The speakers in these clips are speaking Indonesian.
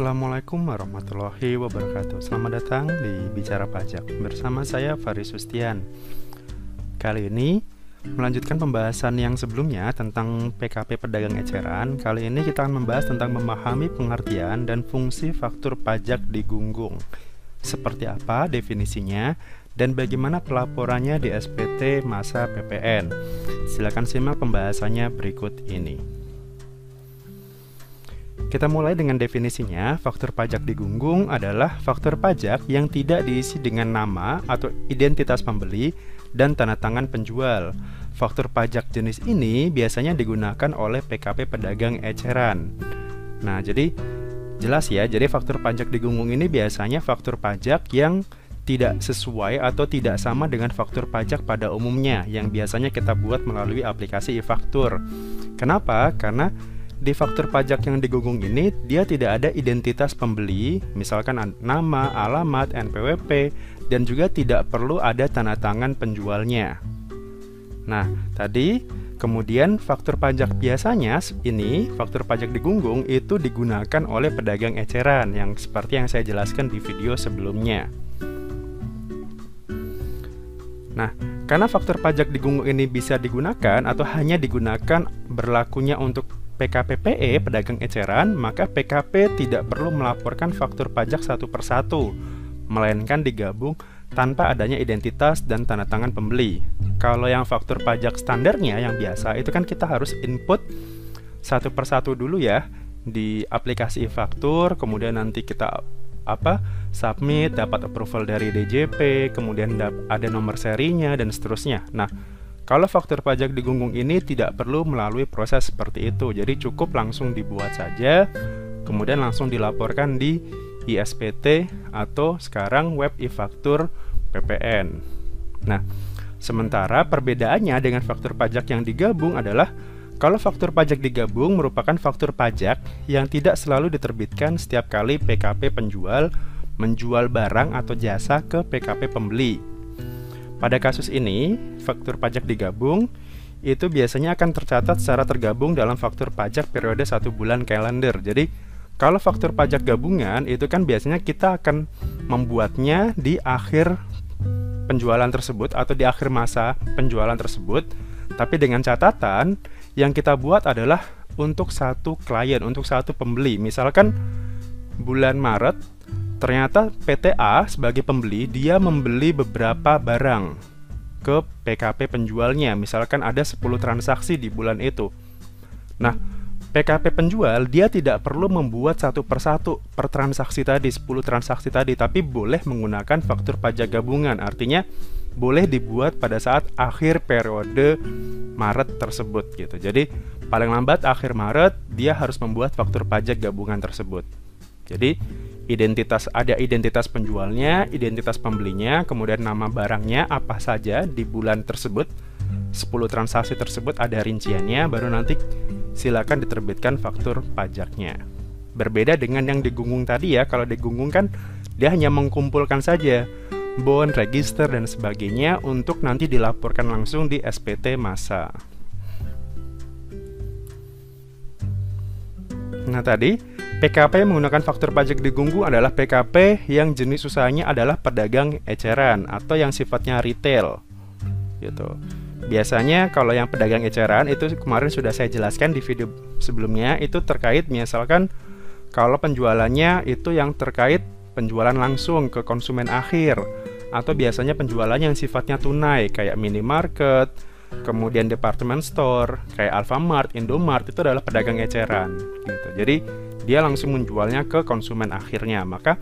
Assalamualaikum warahmatullahi wabarakatuh. Selamat datang di Bicara Pajak Bersama saya Faris Sustian. Kali ini Melanjutkan pembahasan yang sebelumnya tentang PKP pedagang eceran. Kali ini kita akan membahas tentang memahami pengertian dan fungsi faktur pajak di gunggung. Seperti apa definisinya dan bagaimana pelaporannya di SPT masa PPN Silakan simak pembahasannya berikut ini kita mulai dengan definisinya. Faktur pajak di gunggung adalah faktur pajak yang tidak diisi dengan nama atau identitas pembeli dan tanda tangan penjual. Faktur pajak jenis ini biasanya digunakan oleh PKP pedagang eceran. Nah, jadi jelas ya. Jadi faktur pajak di gunggung ini biasanya faktur pajak yang tidak sesuai atau tidak sama dengan faktur pajak pada umumnya yang biasanya kita buat melalui aplikasi e-faktur. Kenapa? Karena di faktur pajak yang digunggung ini dia tidak ada identitas pembeli, misalkan nama, alamat, NPWP, dan juga tidak perlu ada tanda tangan penjualnya. Nah, tadi kemudian faktur pajak biasanya ini faktur pajak digunggung itu digunakan oleh pedagang eceran yang seperti yang saya jelaskan di video sebelumnya. Nah, karena faktur pajak digunggung ini bisa digunakan atau hanya digunakan berlakunya untuk PKPPE pedagang eceran, maka PKP tidak perlu melaporkan faktur pajak satu persatu, melainkan digabung tanpa adanya identitas dan tanda tangan pembeli. Kalau yang faktur pajak standarnya yang biasa itu kan kita harus input satu persatu dulu ya di aplikasi e-faktur, kemudian nanti kita apa submit, dapat approval dari DJP, kemudian ada nomor serinya dan seterusnya. Nah, kalau faktur pajak di gunggung ini tidak perlu melalui proses seperti itu, jadi cukup langsung dibuat saja, kemudian langsung dilaporkan di ISPT atau sekarang web e-faktur PPN. Nah, sementara perbedaannya dengan faktur pajak yang digabung adalah kalau faktur pajak digabung merupakan faktur pajak yang tidak selalu diterbitkan setiap kali PKP penjual menjual barang atau jasa ke PKP pembeli. Pada kasus ini, faktur pajak digabung itu biasanya akan tercatat secara tergabung dalam faktur pajak periode satu bulan kalender. Jadi, kalau faktur pajak gabungan itu kan biasanya kita akan membuatnya di akhir penjualan tersebut atau di akhir masa penjualan tersebut. Tapi dengan catatan yang kita buat adalah untuk satu klien, untuk satu pembeli. Misalkan bulan Maret Ternyata PTA sebagai pembeli dia membeli beberapa barang ke PKP penjualnya. Misalkan ada 10 transaksi di bulan itu. Nah, PKP penjual dia tidak perlu membuat satu persatu per transaksi tadi 10 transaksi tadi tapi boleh menggunakan faktur pajak gabungan artinya boleh dibuat pada saat akhir periode Maret tersebut gitu jadi paling lambat akhir Maret dia harus membuat faktur pajak gabungan tersebut jadi identitas ada identitas penjualnya, identitas pembelinya, kemudian nama barangnya apa saja di bulan tersebut. 10 transaksi tersebut ada rinciannya, baru nanti silakan diterbitkan faktur pajaknya. Berbeda dengan yang digunggung tadi ya, kalau digunggung kan dia hanya mengkumpulkan saja bond, register dan sebagainya untuk nanti dilaporkan langsung di SPT masa. Nah, tadi PKP yang menggunakan faktur pajak di gunggung adalah PKP yang jenis usahanya adalah pedagang eceran atau yang sifatnya retail. Gitu. Biasanya kalau yang pedagang eceran itu kemarin sudah saya jelaskan di video sebelumnya itu terkait misalkan kalau penjualannya itu yang terkait penjualan langsung ke konsumen akhir atau biasanya penjualannya yang sifatnya tunai kayak minimarket, kemudian department store kayak Alfamart, Indomart itu adalah pedagang eceran gitu. Jadi dia langsung menjualnya ke konsumen akhirnya. Maka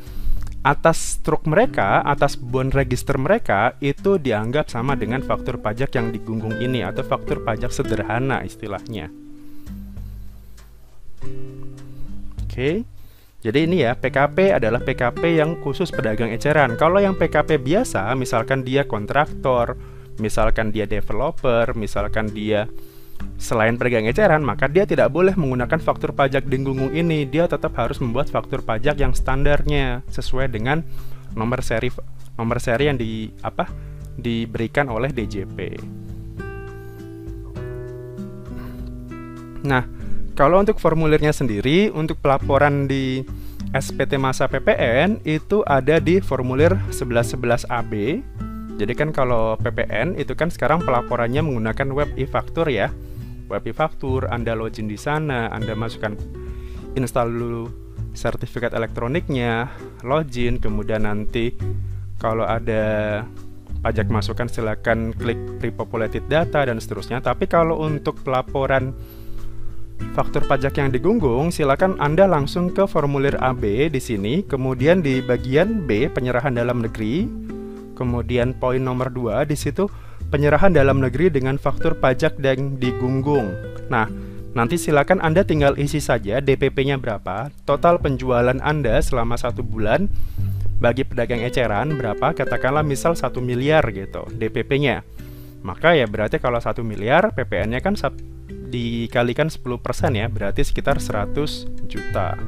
atas truk mereka, atas bond register mereka itu dianggap sama dengan faktur pajak yang digunggung ini atau faktur pajak sederhana istilahnya. Oke. Jadi ini ya, PKP adalah PKP yang khusus pedagang eceran. Kalau yang PKP biasa, misalkan dia kontraktor, misalkan dia developer, misalkan dia Selain pedagang eceran, maka dia tidak boleh menggunakan faktur pajak denggungung ini. Dia tetap harus membuat faktur pajak yang standarnya sesuai dengan nomor seri nomor seri yang di apa diberikan oleh DJP. Nah, kalau untuk formulirnya sendiri, untuk pelaporan di SPT masa PPN itu ada di formulir 1111AB. Jadi kan kalau PPN itu kan sekarang pelaporannya menggunakan web e-faktur ya. Web e-faktur, Anda login di sana, Anda masukkan install dulu sertifikat elektroniknya, login, kemudian nanti kalau ada pajak masukan silakan klik pre-populated data dan seterusnya. Tapi kalau untuk pelaporan faktur pajak yang digunggung, silakan Anda langsung ke formulir AB di sini, kemudian di bagian B penyerahan dalam negeri, kemudian poin nomor 2 di situ penyerahan dalam negeri dengan faktur pajak yang digunggung. Nah, nanti silakan Anda tinggal isi saja DPP-nya berapa, total penjualan Anda selama satu bulan bagi pedagang eceran berapa, katakanlah misal satu miliar gitu DPP-nya. Maka ya berarti kalau satu miliar PPN-nya kan dikalikan 10% ya, berarti sekitar 100 juta.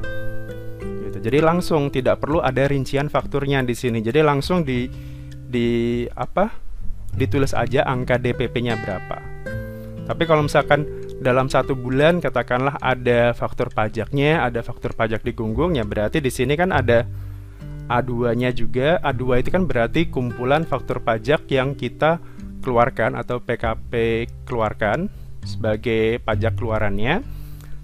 Gitu. Jadi langsung tidak perlu ada rincian fakturnya di sini. Jadi langsung di di apa? Ditulis aja angka DPP-nya berapa. Tapi kalau misalkan dalam satu bulan katakanlah ada faktur pajaknya, ada faktur pajak digunggung ya berarti di sini kan ada A2-nya juga. A2 itu kan berarti kumpulan faktur pajak yang kita keluarkan atau PKP keluarkan sebagai pajak keluarannya.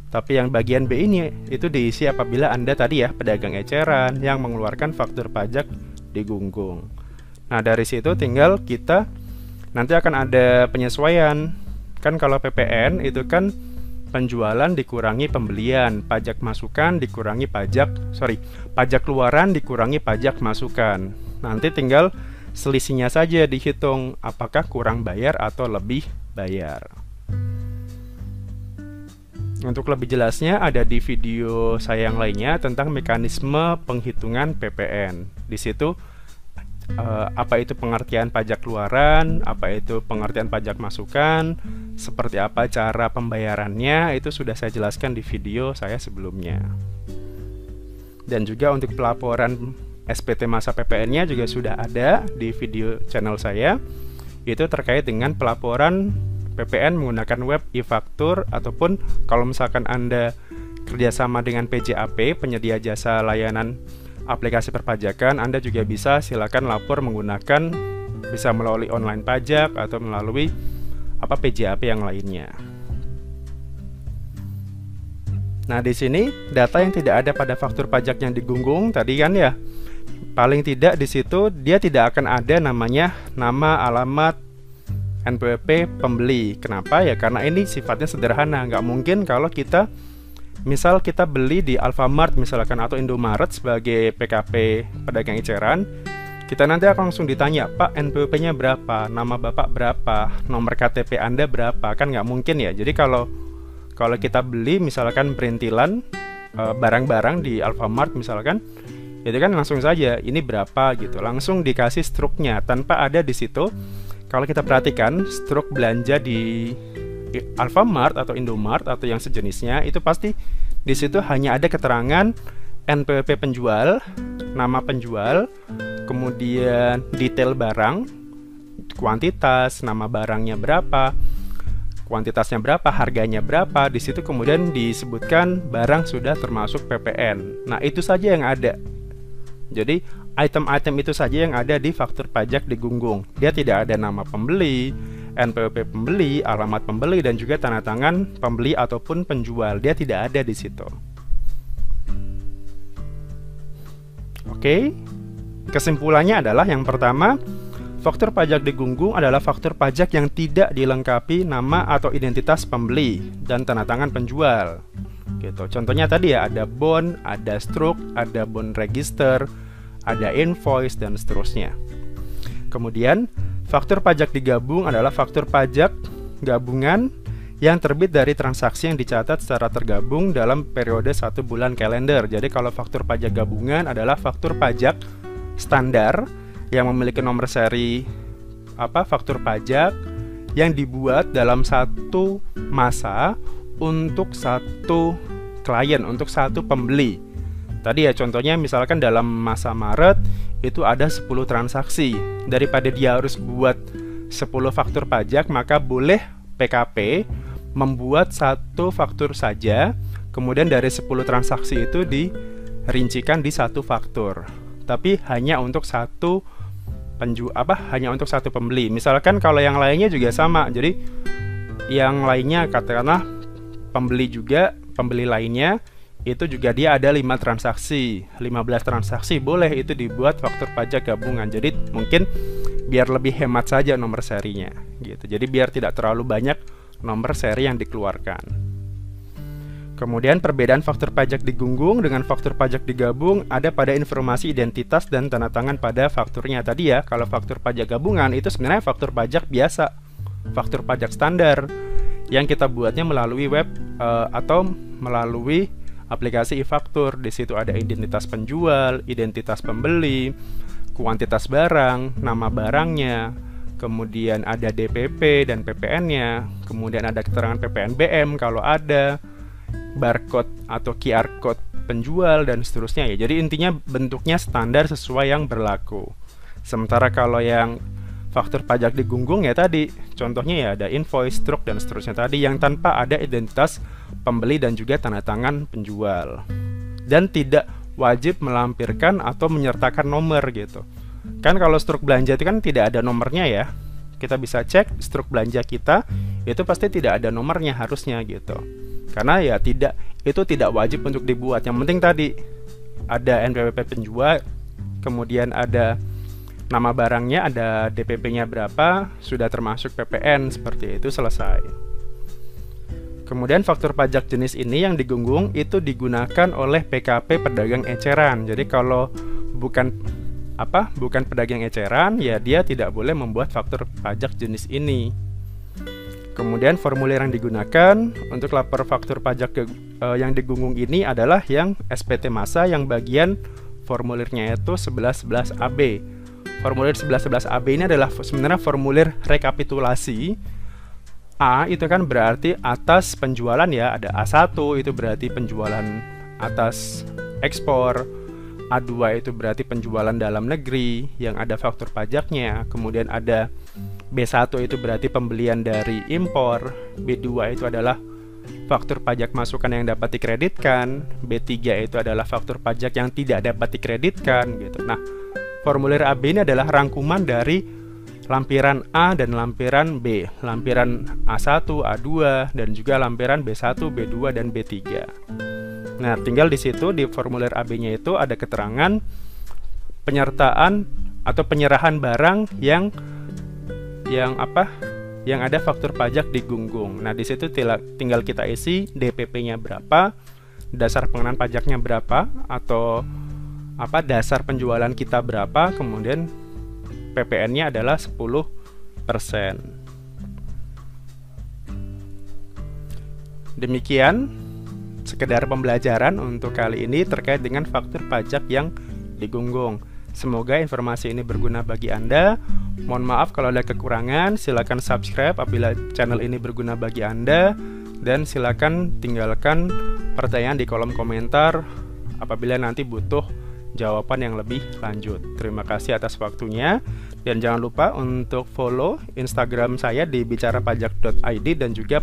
Tapi yang bagian B ini itu diisi apabila Anda tadi ya pedagang eceran yang mengeluarkan faktur pajak di gunggung. Nah, dari situ tinggal kita nanti akan ada penyesuaian. Kan kalau PPN itu kan penjualan dikurangi pembelian, pajak masukan dikurangi pajak, sorry, pajak keluaran dikurangi pajak masukan. Nanti tinggal selisihnya saja dihitung apakah kurang bayar atau lebih bayar. Untuk lebih jelasnya ada di video saya yang lainnya tentang mekanisme penghitungan PPN. Di situ uh, apa itu pengertian pajak keluaran, apa itu pengertian pajak masukan, seperti apa cara pembayarannya itu sudah saya jelaskan di video saya sebelumnya. Dan juga untuk pelaporan SPT masa PPN-nya juga sudah ada di video channel saya. Itu terkait dengan pelaporan PPN menggunakan web e-faktur ataupun kalau misalkan Anda kerjasama dengan PJAP, penyedia jasa layanan aplikasi perpajakan, Anda juga bisa silakan lapor menggunakan bisa melalui online pajak atau melalui apa PJAP yang lainnya. Nah, di sini data yang tidak ada pada faktur pajak yang digunggung tadi kan ya. Paling tidak di situ dia tidak akan ada namanya nama alamat NPWP pembeli. Kenapa ya? Karena ini sifatnya sederhana, nggak mungkin kalau kita misal kita beli di Alfamart misalkan atau Indomaret sebagai PKP pedagang eceran, kita nanti akan langsung ditanya, Pak NPWP-nya berapa, nama Bapak berapa, nomor KTP Anda berapa, kan nggak mungkin ya. Jadi kalau kalau kita beli misalkan perintilan eh, barang-barang di Alfamart misalkan, itu kan langsung saja ini berapa? gitu, langsung dikasih struknya. Tanpa ada di situ kalau kita perhatikan struk belanja di Alfamart atau Indomart atau yang sejenisnya itu pasti di situ hanya ada keterangan NPWP penjual, nama penjual, kemudian detail barang, kuantitas, nama barangnya berapa, kuantitasnya berapa, harganya berapa. Di situ kemudian disebutkan barang sudah termasuk PPN. Nah, itu saja yang ada. Jadi item-item itu saja yang ada di faktur pajak di gunggung. Dia tidak ada nama pembeli, NPWP pembeli, alamat pembeli dan juga tanda tangan pembeli ataupun penjual. Dia tidak ada di situ. Oke. Kesimpulannya adalah yang pertama, faktur pajak di gunggung adalah faktur pajak yang tidak dilengkapi nama atau identitas pembeli dan tanda tangan penjual gitu. Contohnya tadi ya ada bond, ada stroke, ada bond register, ada invoice dan seterusnya. Kemudian, faktur pajak digabung adalah faktur pajak gabungan yang terbit dari transaksi yang dicatat secara tergabung dalam periode satu bulan kalender. Jadi kalau faktur pajak gabungan adalah faktur pajak standar yang memiliki nomor seri apa faktur pajak yang dibuat dalam satu masa untuk satu klien, untuk satu pembeli. Tadi ya contohnya misalkan dalam masa Maret itu ada 10 transaksi. Daripada dia harus buat 10 faktur pajak, maka boleh PKP membuat satu faktur saja, kemudian dari 10 transaksi itu di rincikan di satu faktur, tapi hanya untuk satu penju apa hanya untuk satu pembeli. Misalkan kalau yang lainnya juga sama. Jadi yang lainnya katakanlah pembeli juga, pembeli lainnya itu juga dia ada 5 transaksi, 15 transaksi boleh itu dibuat faktur pajak gabungan. Jadi mungkin biar lebih hemat saja nomor serinya gitu. Jadi biar tidak terlalu banyak nomor seri yang dikeluarkan. Kemudian perbedaan faktur pajak digunggung dengan faktur pajak digabung ada pada informasi identitas dan tanda tangan pada fakturnya tadi ya. Kalau faktur pajak gabungan itu sebenarnya faktur pajak biasa, faktur pajak standar yang kita buatnya melalui web uh, atau melalui aplikasi e-faktur. Di situ ada identitas penjual, identitas pembeli, kuantitas barang, nama barangnya, kemudian ada DPP dan PPN-nya, kemudian ada keterangan PPNBM kalau ada barcode atau QR code penjual dan seterusnya ya. Jadi intinya bentuknya standar sesuai yang berlaku. Sementara kalau yang faktur pajak digunggung ya tadi, contohnya ya ada invoice, truk dan seterusnya tadi yang tanpa ada identitas pembeli dan juga tanda tangan penjual. Dan tidak wajib melampirkan atau menyertakan nomor gitu. Kan kalau struk belanja itu kan tidak ada nomornya ya. Kita bisa cek struk belanja kita itu pasti tidak ada nomornya harusnya gitu karena ya tidak itu tidak wajib untuk dibuat yang penting tadi ada NPWP penjual kemudian ada nama barangnya ada DPP-nya berapa sudah termasuk PPN seperti itu selesai Kemudian faktur pajak jenis ini yang digunggung itu digunakan oleh PKP pedagang eceran. Jadi kalau bukan apa? Bukan pedagang eceran, ya dia tidak boleh membuat faktur pajak jenis ini. Kemudian formulir yang digunakan untuk lapor faktur pajak ke, uh, yang digunggung ini adalah yang SPT masa yang bagian formulirnya itu 1111 AB. Formulir 1111 AB ini adalah sebenarnya formulir rekapitulasi. A itu kan berarti atas penjualan ya, ada A1 itu berarti penjualan atas ekspor. A2 itu berarti penjualan dalam negeri yang ada faktur pajaknya. Kemudian ada B1 itu berarti pembelian dari impor, B2 itu adalah faktur pajak masukan yang dapat dikreditkan, B3 itu adalah faktur pajak yang tidak dapat dikreditkan gitu. Nah, formulir AB ini adalah rangkuman dari lampiran A dan lampiran B, lampiran A1, A2 dan juga lampiran B1, B2 dan B3. Nah, tinggal di situ di formulir AB-nya itu ada keterangan penyertaan atau penyerahan barang yang yang apa yang ada faktur pajak di gunggung. Nah, di situ tinggal kita isi DPP-nya berapa, dasar pengenaan pajaknya berapa atau apa dasar penjualan kita berapa, kemudian PPN-nya adalah 10%. Demikian sekedar pembelajaran untuk kali ini terkait dengan faktur pajak yang digunggung. Semoga informasi ini berguna bagi Anda. Mohon maaf kalau ada kekurangan. Silakan subscribe apabila channel ini berguna bagi Anda dan silakan tinggalkan pertanyaan di kolom komentar apabila nanti butuh jawaban yang lebih lanjut. Terima kasih atas waktunya dan jangan lupa untuk follow Instagram saya di bicarapajak.id dan juga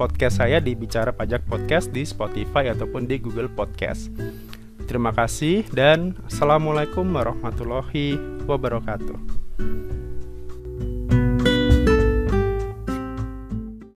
podcast saya di Bicara Pajak Podcast di Spotify ataupun di Google Podcast. Terima kasih dan Assalamualaikum warahmatullahi wabarakatuh.